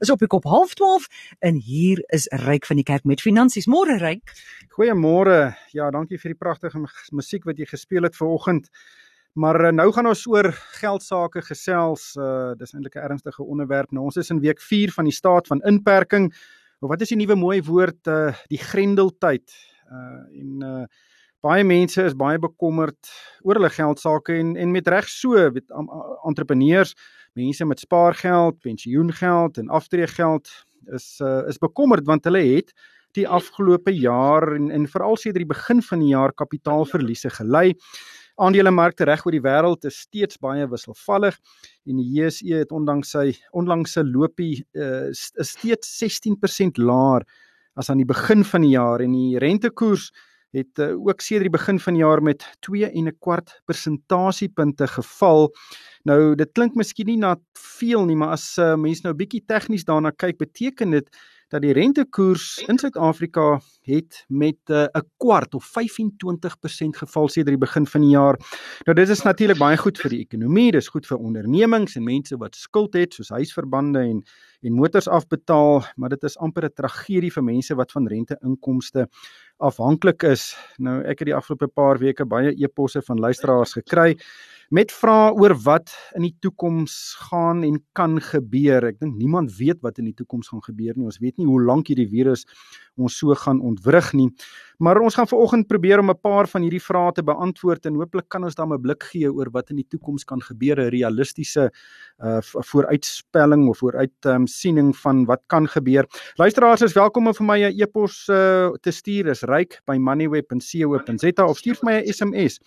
is op die kop 12:30 en hier is Ryk van die Kerk met finansies. Môre Ryk. Goeiemôre. Ja, dankie vir die pragtige musiek wat jy gespeel het vanoggend. Maar uh, nou gaan ons oor geld sake gesels. Uh dis eintlik 'n ernstige onderwerp. Nou ons is in week 4 van die staat van inperking. Wat is die nuwe mooi woord uh die grendeltyd. Uh en uh baie mense is baie bekommerd oor hulle geld sake en en met reg so, weet entrepreneurs, mense met spaargeld, pensioengeld en aftreegeld is uh, is bekommerd want hulle het die afgelope jaar en en veral sedert die begin van die jaar kapitaalverliese gely. Aandelemarkte reg oor die wêreld is steeds baie wisselvallig en die JSE het ondanks sy onlangse lopie uh, is steeds 16% laer as aan die begin van die jaar en die rentekoers het uh, ook sedert die begin van die jaar met 2 en 'n kwart persentasiepunte geval. Nou dit klink miskien nie na veel nie, maar as uh, mense nou bietjie tegnies daarna kyk, beteken dit dat die rentekoers in Suid-Afrika het met eh, 'n uh, kwart of 25% geval sedert die begin van die jaar. Nou dit is natuurlik baie goed vir die ekonomie, dis goed vir ondernemings en mense wat skuld het soos huisverbande en en motors afbetaal, maar dit is amper 'n tragedie vir mense wat van rente inkomste afhanklik is. Nou ek het die afgelope paar weke baie e-posse van luisteraars gekry met vrae oor wat in die toekoms gaan en kan gebeur. Ek dink niemand weet wat in die toekoms gaan gebeur nie. Ons weet nie hoe lank hierdie virus ons so gaan ontwrig nie. Maar ons gaan vanoggend probeer om 'n paar van hierdie vrae te beantwoord en hooplik kan ons dan 'n blik gee oor wat in die toekoms kan gebeur, 'n realistiese uh vooruitspelling of vooruitsiening um, van wat kan gebeur. Luisteraars is welkom om vir my 'n e-pos uh, te stuur. Is ryk by moneyweb.co.za of stuur vir my 'n SMS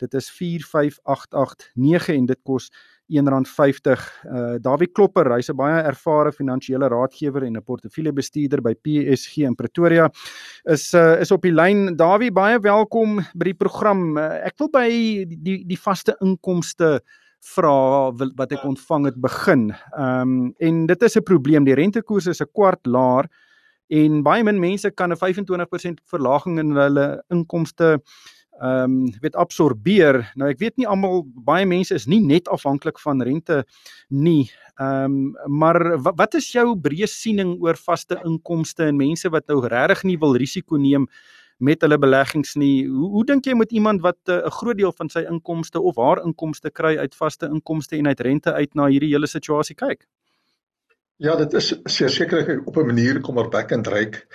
Dit is 45889 en dit kos R1.50. Uh Dawie Klopper, hy's 'n baie ervare finansiële raadgewer en 'n portefeuljebestuurder by PSG in Pretoria. Is uh is op die lyn. Dawie, baie welkom by die program. Uh, ek wil by die die, vaste inkomste vra wat ek ontvang het begin. Ehm um, en dit is 'n probleem. Die rentekoers is 'n kwart laer en baie min mense kan 'n 25% verlaging in hulle inkomste ehm um, weet absorbeer. Nou ek weet nie almal baie mense is nie net afhanklik van rente nie. Ehm um, maar wat, wat is jou breë siening oor vaste inkomste en mense wat nou regtig nie wil risiko neem met hulle beleggings nie. Hoe hoe dink jy moet iemand wat eh, 'n uh, groot deel van sy inkomste of haar inkomste kry uit vaste inkomste en uit rente uit na hierdie hele situasie kyk? Ja, dit is seker op 'n manier kommerwekkend ryk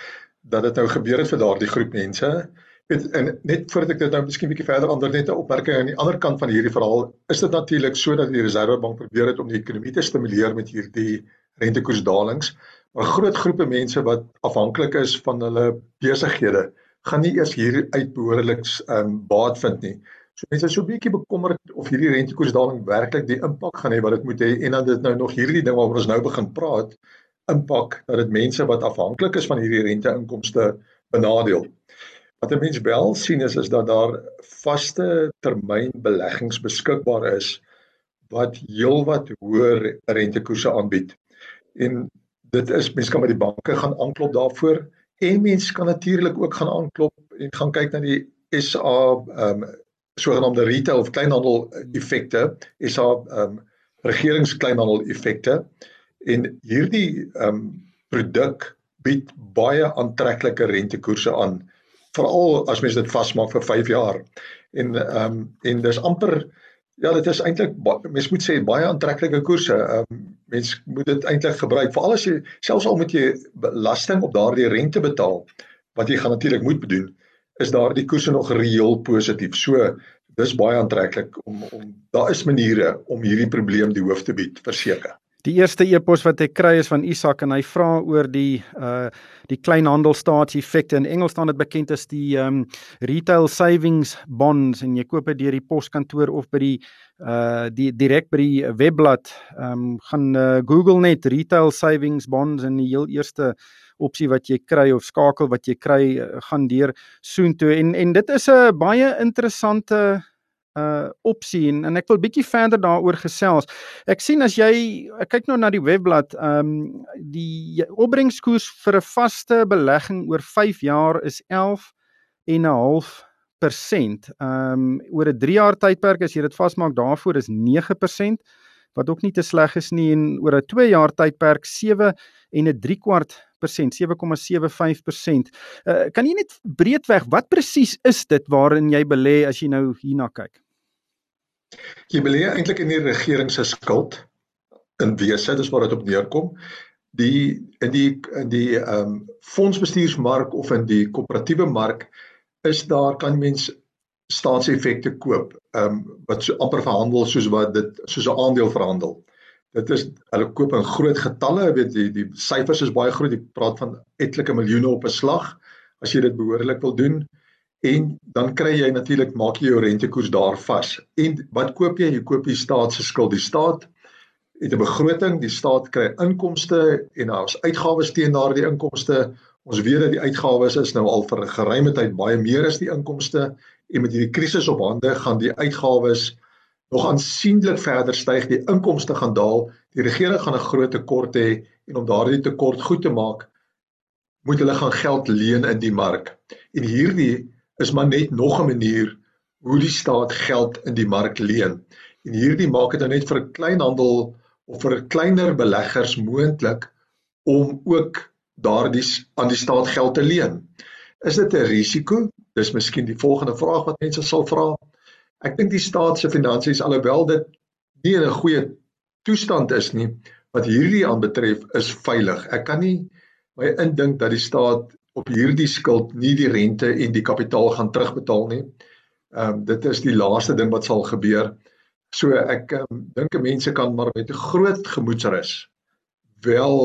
dat dit nou gebeur het vir daardie groep mense. Weet, en net voordat ek dit nou miskien bietjie verder ander net 'n opmerking aan die ander kant van hierdie verhaal, is dit natuurlik sodat die Reserwebank probeer het om die ekonomie te stimuleer met hierdie rentekoersdalings. Maar groot groepe mense wat afhanklik is van hulle besighede, gaan nie eers hier uit behoorliks ehm um, baat vind nie. So mense is so 'n bietjie bekommerd of hierdie rentekoersdaling werklik die impak gaan hê wat dit moet hê en dan dit nou nog hierdie ding waaroor ons nou begin praat, impak dat dit mense wat afhanklik is van hierdie renteinkomste benadeel. Wat 'n mens wel sien is is dat daar vaste termyn beleggings beskikbaar is wat heelwat hoër rentekoerse aanbied. En dit is mense kan by die banke gaan aanklop daarvoor en mense kan natuurlik ook gaan aanklop en gaan kyk na die SA ehm um, sogenaamde retail of kleinhandel effekte, SA ehm um, regerings kleinhandel effekte en hierdie ehm um, produk bied baie aantreklike rentekoerse aan veral as mens dit vasmaak vir 5 jaar. En ehm um, en dis amper ja, dit is eintlik mens moet sê baie aantreklike koerse. Ehm um, mens moet dit eintlik gebruik veral as jy selfs al moet jy belasting op daardie rente betaal wat jy gaan natuurlik moet bedoel is daardie koerse nog reëel positief. So dis baie aantreklik om om daar is maniere om hierdie probleem die hoof te bied verseker. Die eerste e-pos wat ek kry is van Isak en hy vra oor die uh die kleinhandelstaatseffekte. In Engels staan dit bekend as die um retail savings bonds en jy koop dit deur die poskantoor of by die uh die direk by die webblad. Um gaan uh, Google net retail savings bonds en die heel eerste opsie wat jy kry of skakel wat jy kry uh, gaan deur soontoe en en dit is 'n baie interessante uh opsie en, en ek wil bietjie verder daaroor gesels. Ek sien as jy ek kyk nou na die webblad, ehm um, die opbrengskoers vir 'n vaste belegging oor 5 jaar is 11 en 'n half persent. Ehm um, oor 'n 3 jaar tydperk as jy dit vasmaak daarvoor is 9%. wat ook nie te sleg is nie en oor 'n 2 jaar tydperk 7 en 'n 3 kwart persent 7,75%. Uh, kan jy net breedweg wat presies is dit waarin jy belê as jy nou hierna kyk? Jy belê eintlik in die regering se skuld in wese, dis waar dit op neerkom. Die in die in die ehm um, fondsbestuursmark of in die koöperatiewe mark is daar kan mens staatseffekte koop, ehm um, wat so amper verhandel soos wat dit soos 'n aandeel verhandel. Dit is hulle koop in groot getalle, weet jy, die syfers is baie groot. Jy praat van etlike miljoene op 'n slag as jy dit behoorlik wil doen. En dan kry jy natuurlik maak jy jou rentekoers daar vas. En wat koop jy? Jy koop die staat se skuld. Die staat het 'n begroting, die staat kry inkomste en daar's uitgawes teen daardie inkomste. Ons weet dat die uitgawes is nou al vir 'n geruime tyd baie meer as die inkomste en met hierdie krisis op hande gaan die uitgawes nog aansienlik verder styg, die inkomste gaan daal, die regering gaan 'n groot tekort hê en om daardie tekort goed te maak, moet hulle gaan geld leen in die mark. En hierdie is maar net nog 'n manier hoe die staat geld in die mark leen. En hierdie maak dit nou net vir 'n kleinhandel of vir kleiner beleggers moontlik om ook daardie aan die staat geld te leen. Is dit 'n risiko? Dis miskien die volgende vraag wat mense sal vra. Ek dink die staat se finansies alhoewel dit nie in 'n goeie toestand is nie, wat hierdie aanbetref is veilig. Ek kan nie my indink dat die staat op hierdie skuld nie die rente en die kapitaal gaan terugbetaal nie. Ehm um, dit is die laaste ding wat sal gebeur. So ek um, dink mense kan maar met 'n groot gemoedsrus wel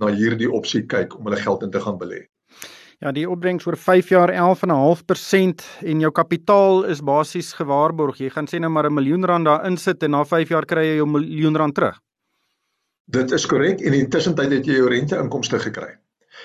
na hierdie opsie kyk om hulle geld in te gaan belê. Ja, die opbrengs oor 5 jaar 11.5% en jou kapitaal is basies gewaarborg. Jy gaan sê nou maar 'n miljoen rand daar insit en na 5 jaar kry jy jou miljoen rand terug. Dit is korrek en intussen tyd het jy jou rente inkomste gekry.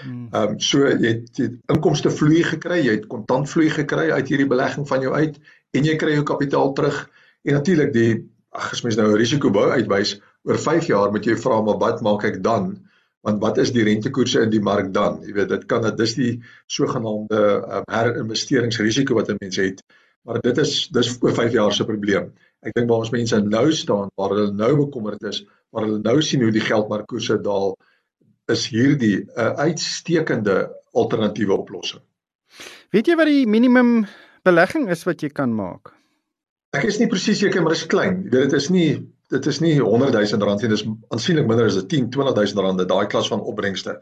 Hmm. Ehm um, so jy het, het inkomste vloei gekry, jy het kontant vloei gekry uit hierdie belegging van jou uit en jy kry jou kapitaal terug. En natuurlik die ag as mens nou 'n risiko wou uitwys oor 5 jaar moet jy vra maar wat maak ek dan? want wat is die rentekoerse in die mark dan? Jy weet dit kan dit is die sogenaamde uh, herinvesteringsrisiko wat 'n mens het. Maar dit is dis oor 5 jaar se probleem. Ek dink waar ons mense nou staan waar hulle nou bekommerd is, waar hulle nou sien hoe die geldmarkkoerse daal, is hierdie 'n uh, uitstekende alternatiewe oplossing. Weet jy wat die minimum belegging is wat jy kan maak? Ek is nie presies seker maar dit is klein. Dit is nie dit is nie 100 000 rand nie, dis aansienlik minder as 10 20 000 rand daai klas van opbrengste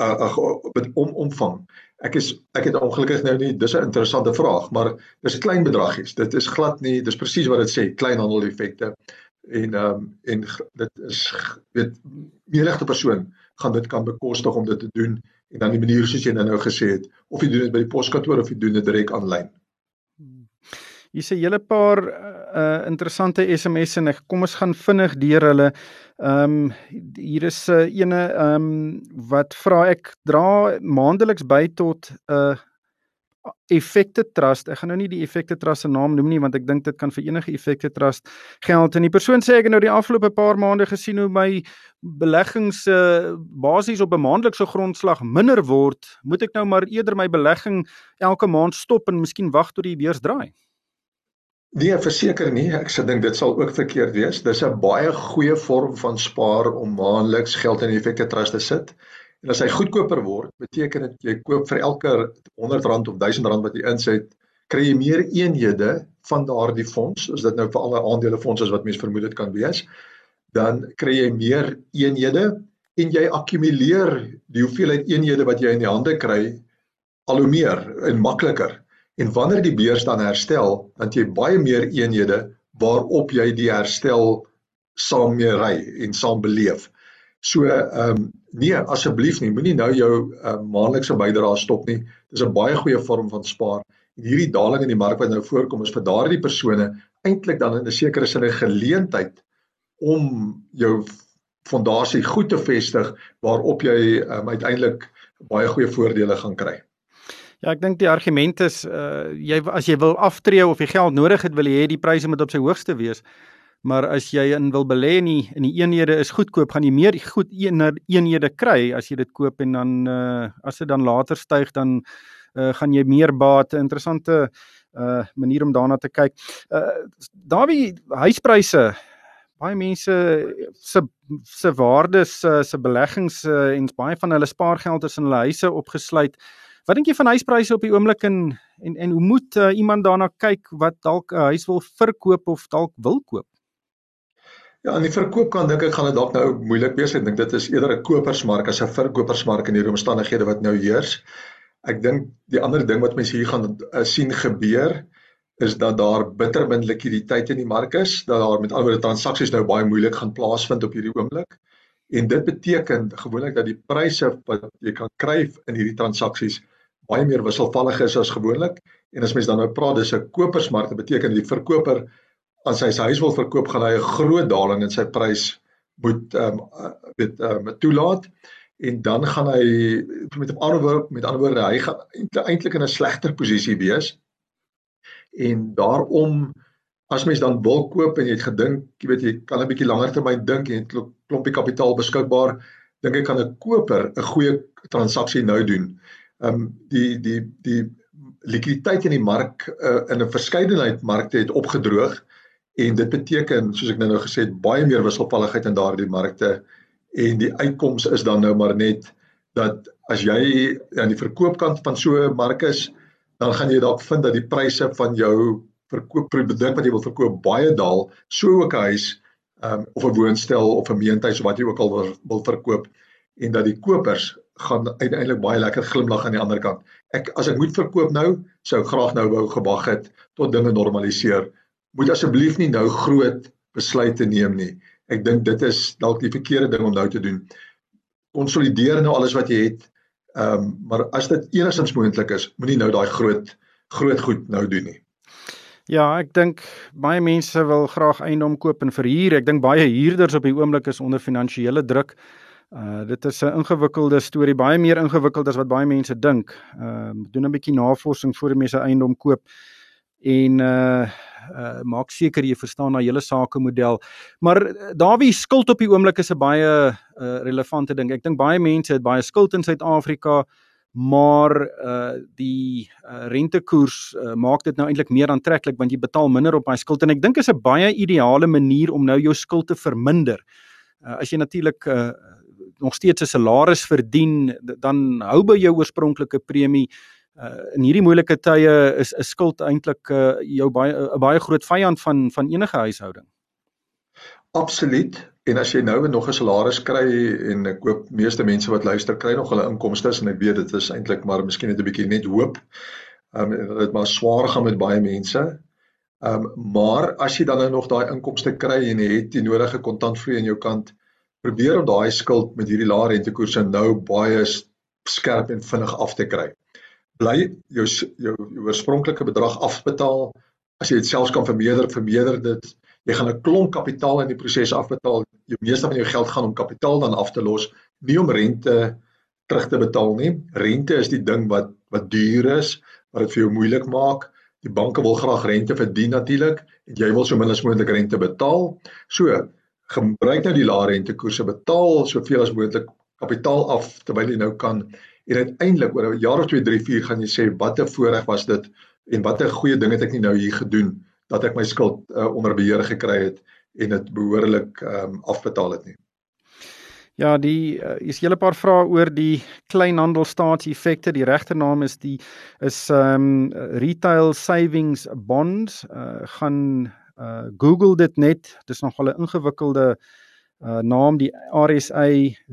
uh, uh, om omvang. Ek is ek het ongelukkig nou nie dis 'n interessante vraag, maar dis 'n klein bedragies. Dit is glad nie, dis presies wat dit sê, kleinhandel effekte. En ehm um, en dit is weet menigte persoon gaan dit kan bekostig om dit te doen en dan die manier soos jy nou gesê het, of jy doen dit by die poskantoor of jy doen dit direk aanlyn. Hier sê hele paar uh interessante SMS'e en ek kom ons gaan vinnig deur hulle. Ehm um, hier is 'n uh, ene ehm um, wat vra ek dra maandeliks by tot 'n uh, effekte trust. Ek gaan nou nie die effekte trust se naam noem nie want ek dink dit kan vir enige effekte trust geld. En die persoon sê ek het nou die afgelope paar maande gesien hoe my beleggings uh, basies op 'n maandelikse grondslag minder word. Moet ek nou maar eerder my belegging elke maand stop en miskien wag tot die beurs draai? Nee, verseker nie. Ek sê dink dit sal ook verkeerd wees. Dis 'n baie goeie vorm van spaar om maandeliks geld in 'n effekte trust te sit. En as hy goedkoper word, beteken dit jy koop vir elke R100 of R1000 wat jy insit, kry jy meer eenhede van daardie fonds. As dit nou vir alle aandelefondse is wat mens vermoed dit kan wees, dan kry jy meer eenhede en jy akkumuleer die hoeveelheid eenhede wat jy in die hande kry al hoe meer en makliker. En wanneer die beurs dan herstel, dan jy baie meer eenhede waarop jy die herstel saam mee ry en saam beleef. So ehm um, nee, asseblief nie, moenie nou jou uh, maandelikse bydrae stop nie. Dis 'n baie goeie vorm van spaar. En hierdie daling in die mark wat nou voorkom is vir daardie persone eintlik dan in 'n sekere sin 'n geleentheid om jou fondasie goed te vestig waarop jy um, uiteindelik baie goeie voordele gaan kry. Ja, ek dink die argument is uh jy as jy wil aftree of jy geld nodig het, wil jy hê die pryse moet op sy hoogste wees. Maar as jy in wil belê in die in die eenhede is goedkoop, gaan jy meer goed eenhede kry as jy dit koop en dan uh as dit dan later styg dan uh gaan jy meer baat. Interessante uh manier om daarna te kyk. Uh Dawie huispryse baie mense se se waardes se beleggings en baie van hulle spaargeld is in hulle huise opgesluit. Wat dink jy van huispryse op die oomblik en en en hoe moet uh, iemand daarna kyk wat dalk 'n uh, huis wil verkoop of dalk wil koop? Ja, aan die verkoopkant dink ek gaan dit dalk nou moeilik wees. Ek dink dit is eerder 'n kopersmark as 'n verkopersmark in hierdie omstandighede wat nou heers. Ek dink die ander ding wat mense hier gaan uh, sien gebeur is dat daar bitter min likwiditeit in die mark is, dat daar met ander transaksies nou baie moeilik gaan plaasvind op hierdie oomblik. En dit beteken gewoonlik dat die pryse wat jy kan kry in hierdie transaksies baie meer wisselvallig is as gewoonlik. En as mens dan nou praat dis 'n kopersmark, dit beteken die verkoper as hy sy huis wil verkoop, gaan hy 'n groot daling in sy prys moet ehm um, weet ehm um, toelaat en dan gaan hy met 'n ander woord met ander woorde hy gaan eintlik in 'n slegter posisie wees. En daarom as mens dan wil koop en jy het gedink, jy weet jy kan 'n bietjie langer termyn dink en het klompie kapitaal beskikbaar, dink ek kan 'n koper 'n goeie transaksie nou doen. Ehm um, die die die likwiditeit in die mark uh, in 'n verskeidenheid markte het opgedroog en dit beteken soos ek nou nou gesê het baie meer wisselvalligheid in daardie markte. En die uitkoms is dan nou maar net dat as jy aan die verkoopkant van so 'n mark is dan gaan jy dalk vind dat die pryse van jou verkoop produk wat jy wil verkoop baie daal so ook 'n huis um, of 'n woonstel of 'n meentuis of wat jy ook al wil, wil verkoop. En dat die kopers gaan uiteindelik baie lekker glimlag aan die ander kant. Ek as ek moet verkoop nou, sou graag nou wou gewag het tot dinge normaliseer moet asseblief nie nou groot besluite neem nie. Ek dink dit is dalk die verkeerde ding om nou te doen. Konsolideer nou alles wat jy het. Ehm um, maar as dit enigstens moontlik is, moenie nou daai groot groot goed nou doen nie. Ja, ek dink baie mense wil graag eiendom koop en verhuur. Ek dink baie huurders op die oomblik is onder finansiële druk. Uh dit is 'n ingewikkelde storie, baie meer ingewikkeld as wat baie mense dink. Ehm uh, doen 'n bietjie navorsing voor jy mense eiendom koop en uh uh maak seker jy verstaan daai hele sakemodel. Maar uh, Dawie skuld op die oomblik is 'n baie uh relevante ding. Ek dink baie mense het baie skuld in Suid-Afrika, maar uh die uh, rentekoers uh, maak dit nou eintlik meer aantreklik want jy betaal minder op daai skuld en ek dink is 'n baie ideale manier om nou jou skuld te verminder. Uh, as jy natuurlik uh nog steeds 'n salaris verdien, dan hou by jou oorspronklike premie uh, in hierdie moeilike tye is 'n skuld eintlik uh, jou baie 'n baie groot vyand van van enige huishouding. Absoluut. En as jy nou nog 'n salaris kry en ek koop meeste mense wat luister kry nog hulle inkomste en ek weet dit is eintlik maar miskien net 'n bietjie net hoop. Ehm um, dit maar swaar gaan met baie mense. Ehm um, maar as jy dan nou nog daai inkomste kry en jy het die nodige kontantvloei aan jou kant, probeer om daai skuld met hierdie lae rentekoerse nou baie skerp en vinnig af te kry bly jou jou, jou oorspronklike bedrag afbetaal. As jy dit selfs kan vermeerder, vermeerder dit. Jy gaan 'n klomp kapitaal in die proses afbetaal. Jou meeste van jou geld gaan om kapitaal dan af te los, nie om rente terug te betaal nie. Rente is die ding wat wat duur is, wat dit vir jou moeilik maak. Die banke wil graag rente verdien natuurlik en jy wil so min as moontlik rente betaal. So, gebruik nou die lae rentekoerse, betaal soveel as moontlik kapitaal af terwyl jy nou kan en uiteindelik oor 'n jaar of 2 3 4 gaan jy sê wat 'n voorreg was dit en wat 'n goeie ding het ek nie nou hier gedoen dat ek my skuld uh, onder beheer gekry het en dit behoorlik um, afbetaal het nie. Ja, die uh, is hele paar vrae oor die kleinhandelstaatseffekte. Die regte naam is die is um, retail savings bonds. Uh gaan uh Google dit net. Dit is nogal 'n ingewikkelde uh uh naam die RSA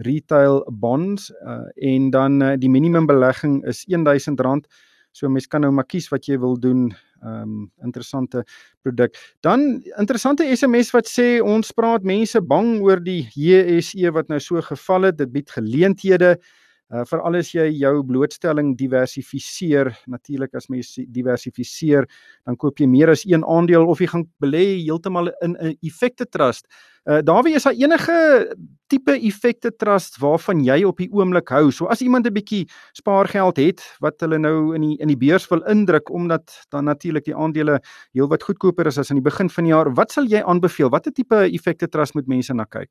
retail bonds uh en dan uh, die minimum belegging is R1000. So mens kan nou maar kies wat jy wil doen. Um interessante produk. Dan interessante SMS wat sê ons praat mense bang oor die JSE wat nou so geval het. Dit bied geleenthede. Uh veral as jy jou blootstelling diversifiseer, natuurlik as mens diversifiseer, dan koop jy meer as een aandeel of jy gaan belê heeltemal in 'n effekte trust. Uh Dawie, is daar enige tipe effekte trust waarvan jy op die oomblik hou? So as iemand 'n bietjie spaargeld het wat hulle nou in die in die beurs wil indruk omdat dan natuurlik die aandele heelwat goedkoper is as aan die begin van die jaar, wat sal jy aanbeveel? Watter tipe effekte trust moet mense na kyk?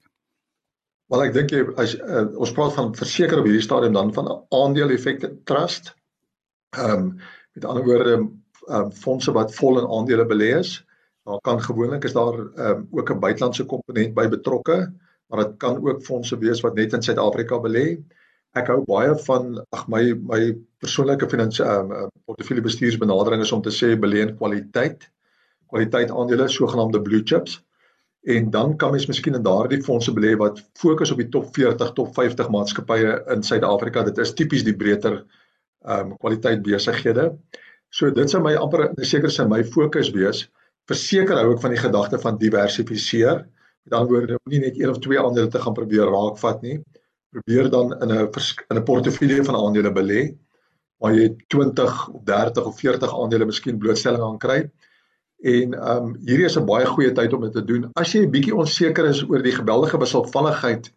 Wel ek dink jy as uh, ons praat van verseker op hierdie stadium dan van aandeel effekte trust. Ehm um, met ander woorde ehm um, fondse wat vol in aandele belê is. Daar kan gewoonlik is daar um, ook 'n buitelandse komponent by betrokke, maar dit kan ook fondse wees wat net in Suid-Afrika belê. Ek hou baie van ag my my persoonlike finansiële um, portefeulje bestuursbenadering is om te sê belê in kwaliteit. Kwaliteit aandele, sogenaamde blue chips. En dan kan mens miskien in daardie fondse belê wat fokus op die top 40, top 50 maatskappye in Suid-Afrika. Dit is tipies die breër ehm um, kwaliteit besighede. So dit sou my amper seker sin my fokus wees verseker hou ek van die gedagte van diversifiseer. Met ander woorde, moenie net een of twee aandele te gaan probeer raakvat nie. Probeer dan in 'n in 'n portefeulje van aandele belê waar jy 20 of 30 of 40 aandele miskien blootstelling aan kry. En ehm um, hierdie is 'n baie goeie tyd om dit te doen. As jy 'n bietjie onseker is oor die geweldige wisselvalligheid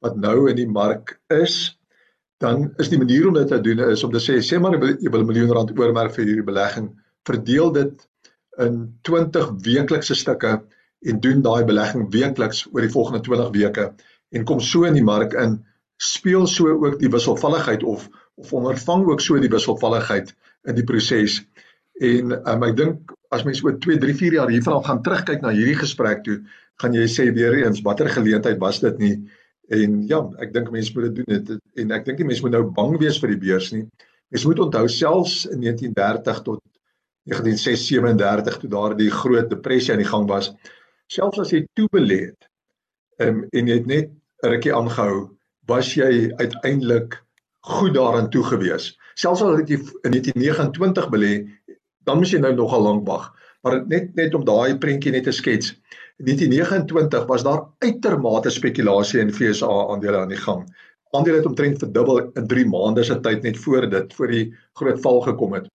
wat nou in die mark is, dan is die manier om dit te doen is om te sê sê maar jy wil 'n miljoen rand oormerk vir hierdie belegging, verdeel dit in 20 weeklikse stukke en doen daai belegging weekliks oor die volgende 20 weke en kom so in die mark in. Speel so ook die wisselvalligheid of of ondervang ook so die wisselvalligheid in die proses en um, ek dink as mens oor 2 3 4 jaar hiervan af gaan terugkyk na hierdie gesprek toe gaan jy sê weer eens watter geleentheid was dit nie en ja ek dink mense moet dit doen het, en ek dink die mense moet nou bang wees vir die beurs nie mense moet onthou selfs in 1930 tot 1937 toe daar die groot depressie aan die gang was. Selfs as jy toe belê het um, en jy het net 'n rukkie aangehou, was jy uiteindelik goed daaraan toe gewees. Selfs al het jy in 1929 belê, dan moes jy nou nogal lank wag. Maar net net om daai prentjie net te skets. In 1929 was daar uitermate spekulasie in FSA aandele aan die gang. Aandele het omtrent verdubbel in 3 maande se tyd net voor dit voor die groot val gekom het.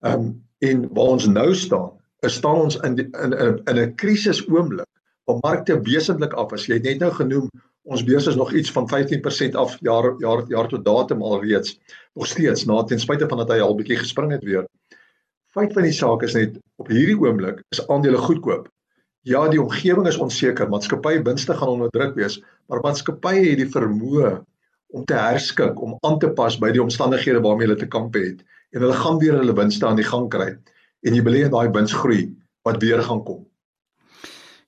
Ehm um, En waar ons nou staan, is staan ons in die, in in in 'n krisis oomblik waar markte wesentlik af is. Jy het net nou genoem ons beurs is nog iets van 15% af jaar jaar jaar tot datum alreeds. Nog steeds na ten spyte van dat hy al bietjie gespring het weer. Feit van die saak is net op hierdie oomblik is aandele goedkoop. Ja, die omgewing is onseker, maatskappye winste gaan onder druk wees, maar maatskappye het die vermoë om te herskik, om aan te pas by die omstandighede waarmee hulle te kamp het en hulle gaan weer hulle winste aan die gang kry en jy belê in daai winsgroei wat weer gaan kom.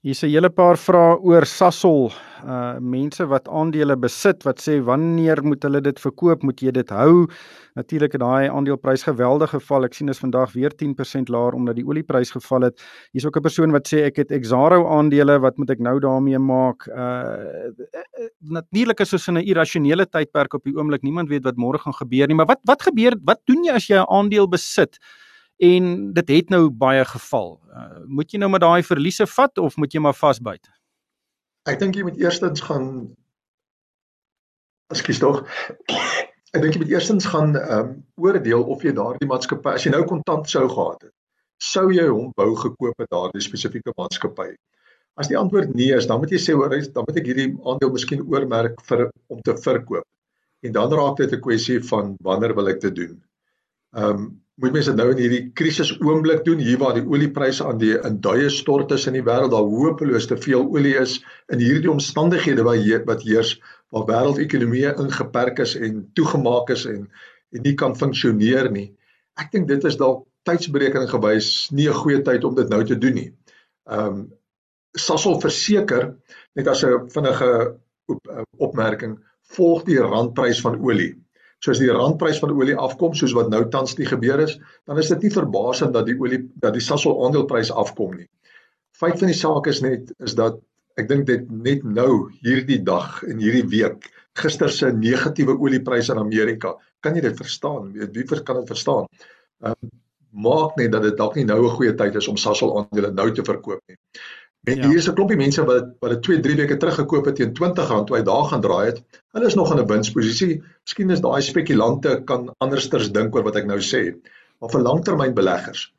Hier's 'n hele paar vrae oor Sasol. Uh mense wat aandele besit wat sê wanneer moet hulle dit verkoop? Moet jy dit hou? Natuurlik het daai aandeleprys geweldig geval. Ek sien is vandag weer 10% laer omdat die olieprys geval het. Hier's ook 'n persoon wat sê ek het Exaro aandele, wat moet ek nou daarmee maak? Uh natuurlik is ons in 'n irrasionele tydperk op die oomblik. Niemand weet wat môre gaan gebeur nie, maar wat wat gebeur? Wat doen jy as jy 'n aandeel besit? En dit het nou baie geval. Uh, moet jy nou met daai verliese vat of moet jy maar vasbyt? Ek dink jy moet eerstens gaan Ekskuus tog. Ek dink jy moet eerstens gaan ehm um, oordeel of jy daardie maatskappy as jy nou kontant sou gehad het, sou jy hom wou gekoop het daardie spesifieke maatskappy. As die antwoord nee is, dan moet jy sê hoor, dan moet ek hierdie aandeel miskien oormerk vir om te verkoop. En dan raak dit 'n kwessie van wanneer wil ek dit doen. Ehm um, moet mense nou in hierdie krisis oomblik doen hier waar die oliepryse aan die in duie stort is in die wêreld daar hopeloos te veel olie is in hierdie omstandighede wat he, wat heers waar wêreldekonomie ingeperk is en toegemaak is en en nie kan funksioneer nie. Ek dink dit is dalk tydsberekening gewys nie 'n goeie tyd om dit nou te doen nie. Ehm um, Sasol verseker net as 'n vinnige op, opmerking volg die randprys van olie. So as die randprys van olie afkom soos wat nou tans die gebeur is, dan is dit nie verbasend dat die olie dat die Sasol aandeleprys afkom nie. Feit van die saak is net is dat ek dink dit net nou hierdie dag en hierdie week gister se negatiewe oliepryse in Amerika, kan jy dit verstaan? Weet wie kan dit verstaan? Ehm um, maak net dat dit dalk nie nou 'n goeie tyd is om Sasol aandele nou te verkoop nie. En ja. hier is 'n klompie mense wat wat dit 2, 3 weke terug gekoop het teen R20 toe hy daar gaan draai het. Hulle is nog in 'n winsposisie. Miskien is daai spekulante kan andersters dink oor wat ek nou sê. Maar vir langtermynbeleggers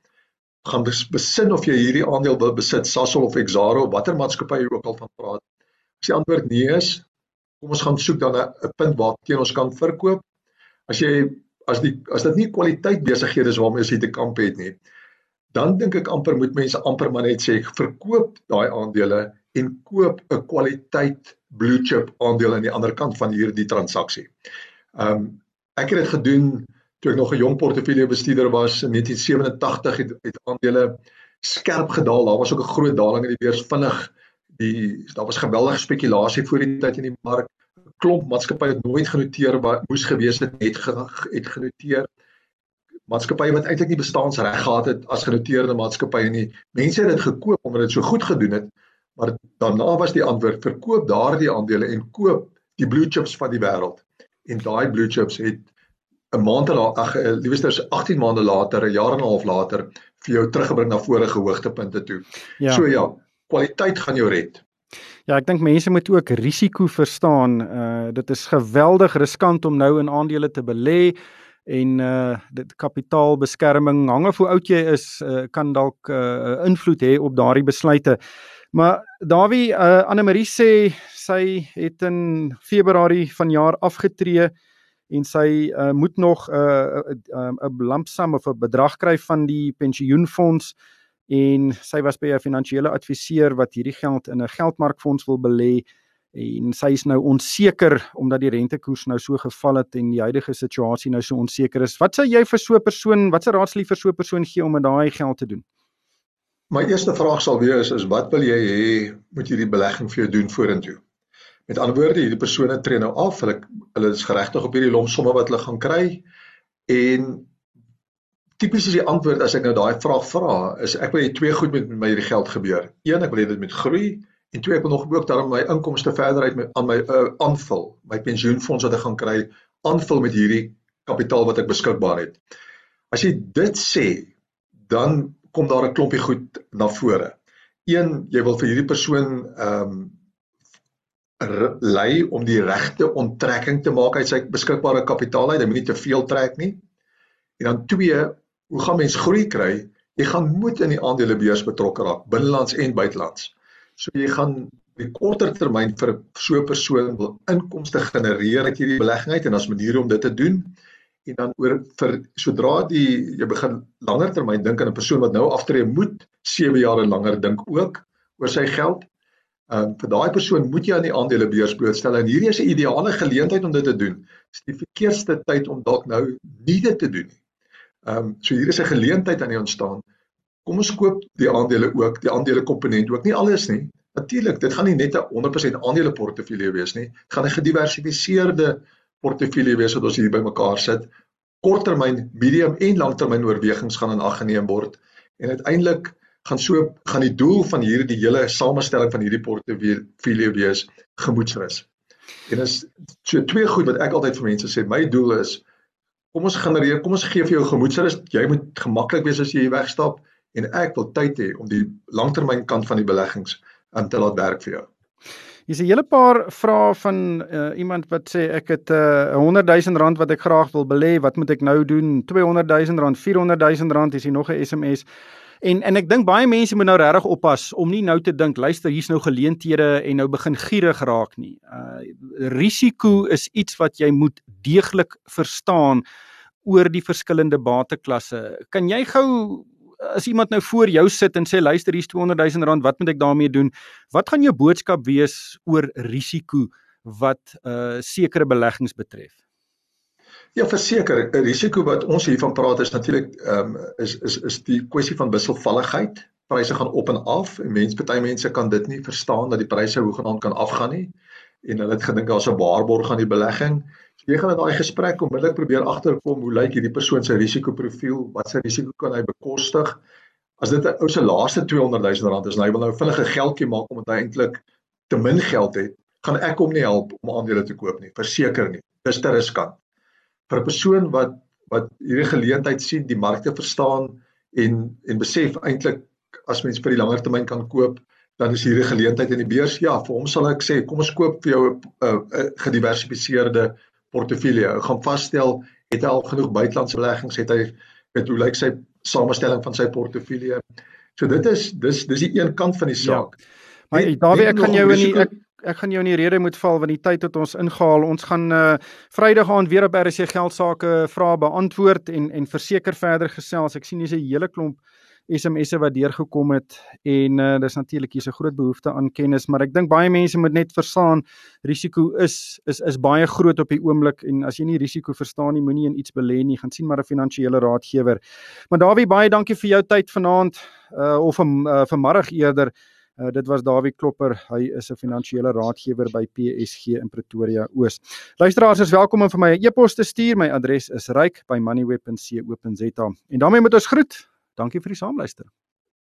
gaan besin of jy hierdie aandeel wil besit, Sasol of Exaro, watter maatskappy jy ook al van praat. As die antwoord nee is, kom ons gaan soek dan 'n punt waar teen ons kan verkoop. As jy as die as dit nie kwaliteit besighede is waarmee jy te kamp het nie, dan dink ek amper moet mense amper maar net sê verkoop daai aandele en koop 'n kwaliteit blue chip aandeel aan die ander kant van hierdie transaksie. Um, ek het dit gedoen toe ek nog 'n jong portefeulje bestuurder was in 1987 het, het aandele skerp gedaal. Daar was ook 'n groot daling in die beurs vinnig. Die daar was geweldige spekulasie voor die tyd in die mark. 'n Klomp maatskappye het nooit genoteer wat moes gewees het net het genoteer. Maatskappye wat eintlik nie bestaansreg gehad het as genoteerde maatskappye nie. Mense het dit gekoop omdat dit so goed gedoen het. Maar daarna was die antwoord verkoop daardie aandele en koop die blue chips van die wêreld. En daai blue chips het 'n maand later ag eh, liewester 18 maande later, 'n jaar en 'n half later vir jou teruggebring na vorige hoogtepunte toe. Ja. So ja, kwaliteit gaan jou red. Ja, ek dink mense moet ook risiko verstaan. Uh dit is geweldig riskant om nou in aandele te belê en uh dit kapitaalbeskerming hang af hoe oud jy is, uh, kan dalk uh, invloed hê op daardie besluite. Maar Dawie, uh Anne Marie sê sy het in Februarie vanjaar afgetree en sy uh, moet nog 'n uh, 'n uh, uh, lampsam of 'n bedrag kry van die pensioenfonds en sy was by 'n finansiële adviseur wat hierdie geld in 'n geldmarkfonds wil belê en sy is nou onseker omdat die rentekoers nou so geval het en die huidige situasie nou so onseker is. Wat sou jy vir so 'n persoon, wat se raad sal jy vir so 'n persoon gee om met daai geld te doen? My eerste vraag sal wees is wat wil jy hê moet hierdie belegging vir jou doen vorentoe? Met ander woorde, hierdie persone tree nou af, hulle hulle is geregtig op hierdie lomsomme wat hulle gaan kry en tipies is die antwoord as ek nou daai vraag vra, is ek wil hê twee goed met my hierdie geld gebeur. Een, ek wil hê dit moet groei en twee, ek wil nog ook daarom my inkomste verder uit met aan my uh, aanvul, my pensioenfonds wat ek gaan kry, aanvul met hierdie kapitaal wat ek beskikbaar het. As jy dit sê, dan kom daar 'n klompie goed na vore. Een, jy wil vir hierdie persoon ehm um, lei om die regte onttrekking te maak uit sy beskikbare kapitaal uit. Hy moet nie te veel trek nie. En dan twee, hoe gaan mens groei kry? Jy gaan moet in die aandelebeurs betrokke raak, binnelands en buitelands. So jy gaan die korter termyn vir so 'n persoon wil inkomste genereer uit hierdie belegging uit en as maniere om dit te doen. En dan oor vir sodra die jy begin langer termyn dink aan 'n persoon wat nou aftree moet 7 jaar en langer dink ook oor sy geld Ehm um, vir daai persoon moet jy aan die aandelebeurs blootstel en hierdie is 'n ideale geleentheid om dit te doen. Dis die verkeerste tyd om dalk nou nie dit te doen nie. Ehm um, so hier is 'n geleentheid aan die ontstaan. Kom ons koop die aandele ook, die aandele komponent ook, nie alles nie. Natuurlik, dit gaan nie net 'n 100% aandele portefeulje wees nie. Dit gaan 'n gediversifiseerde portefeulje wees wat ons hier bymekaar sit. Korttermyn, medium en langtermyn oorwegings gaan in ag geneem word en uiteindelik gaan so gaan die doel van hierdie hele samestelling van hierdie portefeulje wees gemoedsrus. En is so twee goed wat ek altyd vir mense sê, my doel is kom ons genereer, kom ons gee vir jou gemoedsrus. Jy moet gemaklik wees as jy hier wegstap en ek wil tyd hê om die langtermyn kant van die beleggings aan te laat werk vir jou. Hier's 'n hele paar vrae van uh, iemand wat sê ek het 'n uh, 100 000 rand wat ek graag wil belê, wat moet ek nou doen? 200 000 rand, 400 000 rand, is hier nog 'n SMS. En en ek dink baie mense moet nou regtig oppas om nie nou te dink luister hier's nou geleenthede en nou begin gierig raak nie. Uh risiko is iets wat jy moet deeglik verstaan oor die verskillende bateklasse. Kan jy gou as iemand nou voor jou sit en sê luister hier's 200 000 rand, wat moet ek daarmee doen? Wat gaan jou boodskap wees oor risiko wat uh sekere beleggings betref? Ja, verseker, 'n risiko wat ons hiervan praat is natuurlik ehm um, is is is die kwessie van wisselvalligheid. Pryse gaan op en af en mense party mense kan dit nie verstaan dat die pryse hoegenaamd kan afgaan nie en hulle het gedink daar's 'n waarborg aan die belegging. Jy gaan in daai gesprek onmiddellik probeer agterkom hoe lyk hierdie persoon se risikoprofiel, wat se risiko kan hy bekostig? As dit 'n ou se laaste 200 000 rand is en hy wil nou vinnige geldjie maak omdat hy eintlik te min geld het, gaan ek hom nie help om aandele te koop nie, verseker nie. Dis te riskant vir 'n persoon wat wat hierdie geleentheid sien, die markte verstaan en en besef eintlik as mens vir die langer termyn kan koop, dan is hierdie geleentheid in die beurs. Ja, vir hom sal ek sê, kom ons koop vir jou 'n uh, uh, gediversifiseerde portefeulje. Ek gaan vasstel het hy al genoeg buitelandse beleggings, het hy met hoe lyk sy samestelling van sy portefeulje. So dit is dis dis die een kant van die ja. saak. Ja. Maar Dawie, ek kan jou in die ek ek gaan jou in die rede moet val want die tyd het ons ingehaal. Ons gaan uh Vrydag aan weer op RC geld sake vrae beantwoord en en verseker verder gesels. Ek sien hier's 'n hele klomp SMS'e wat deurgekom het en uh, dis natuurlik hier's 'n groot behoefte aan kennis, maar ek dink baie mense moet net verstaan risiko is is is baie groot op die oomblik en as jy nie risiko verstaan nie, moenie in iets belê nie, gaan sien maar 'n finansiële raadgewer. Maar Dawie, baie dankie vir jou tyd vanaand uh, of van uh, vanmiddag eerder. Uh, dit was Dawie Klopper. Hy is 'n finansiële raadgewer by PSG in Pretoria Oos. Luisteraars is welkom om vir my 'n e-pos te stuur. My adres is ryk@moneyweb.co.za. En daarmee moet ons groet. Dankie vir die saamluister.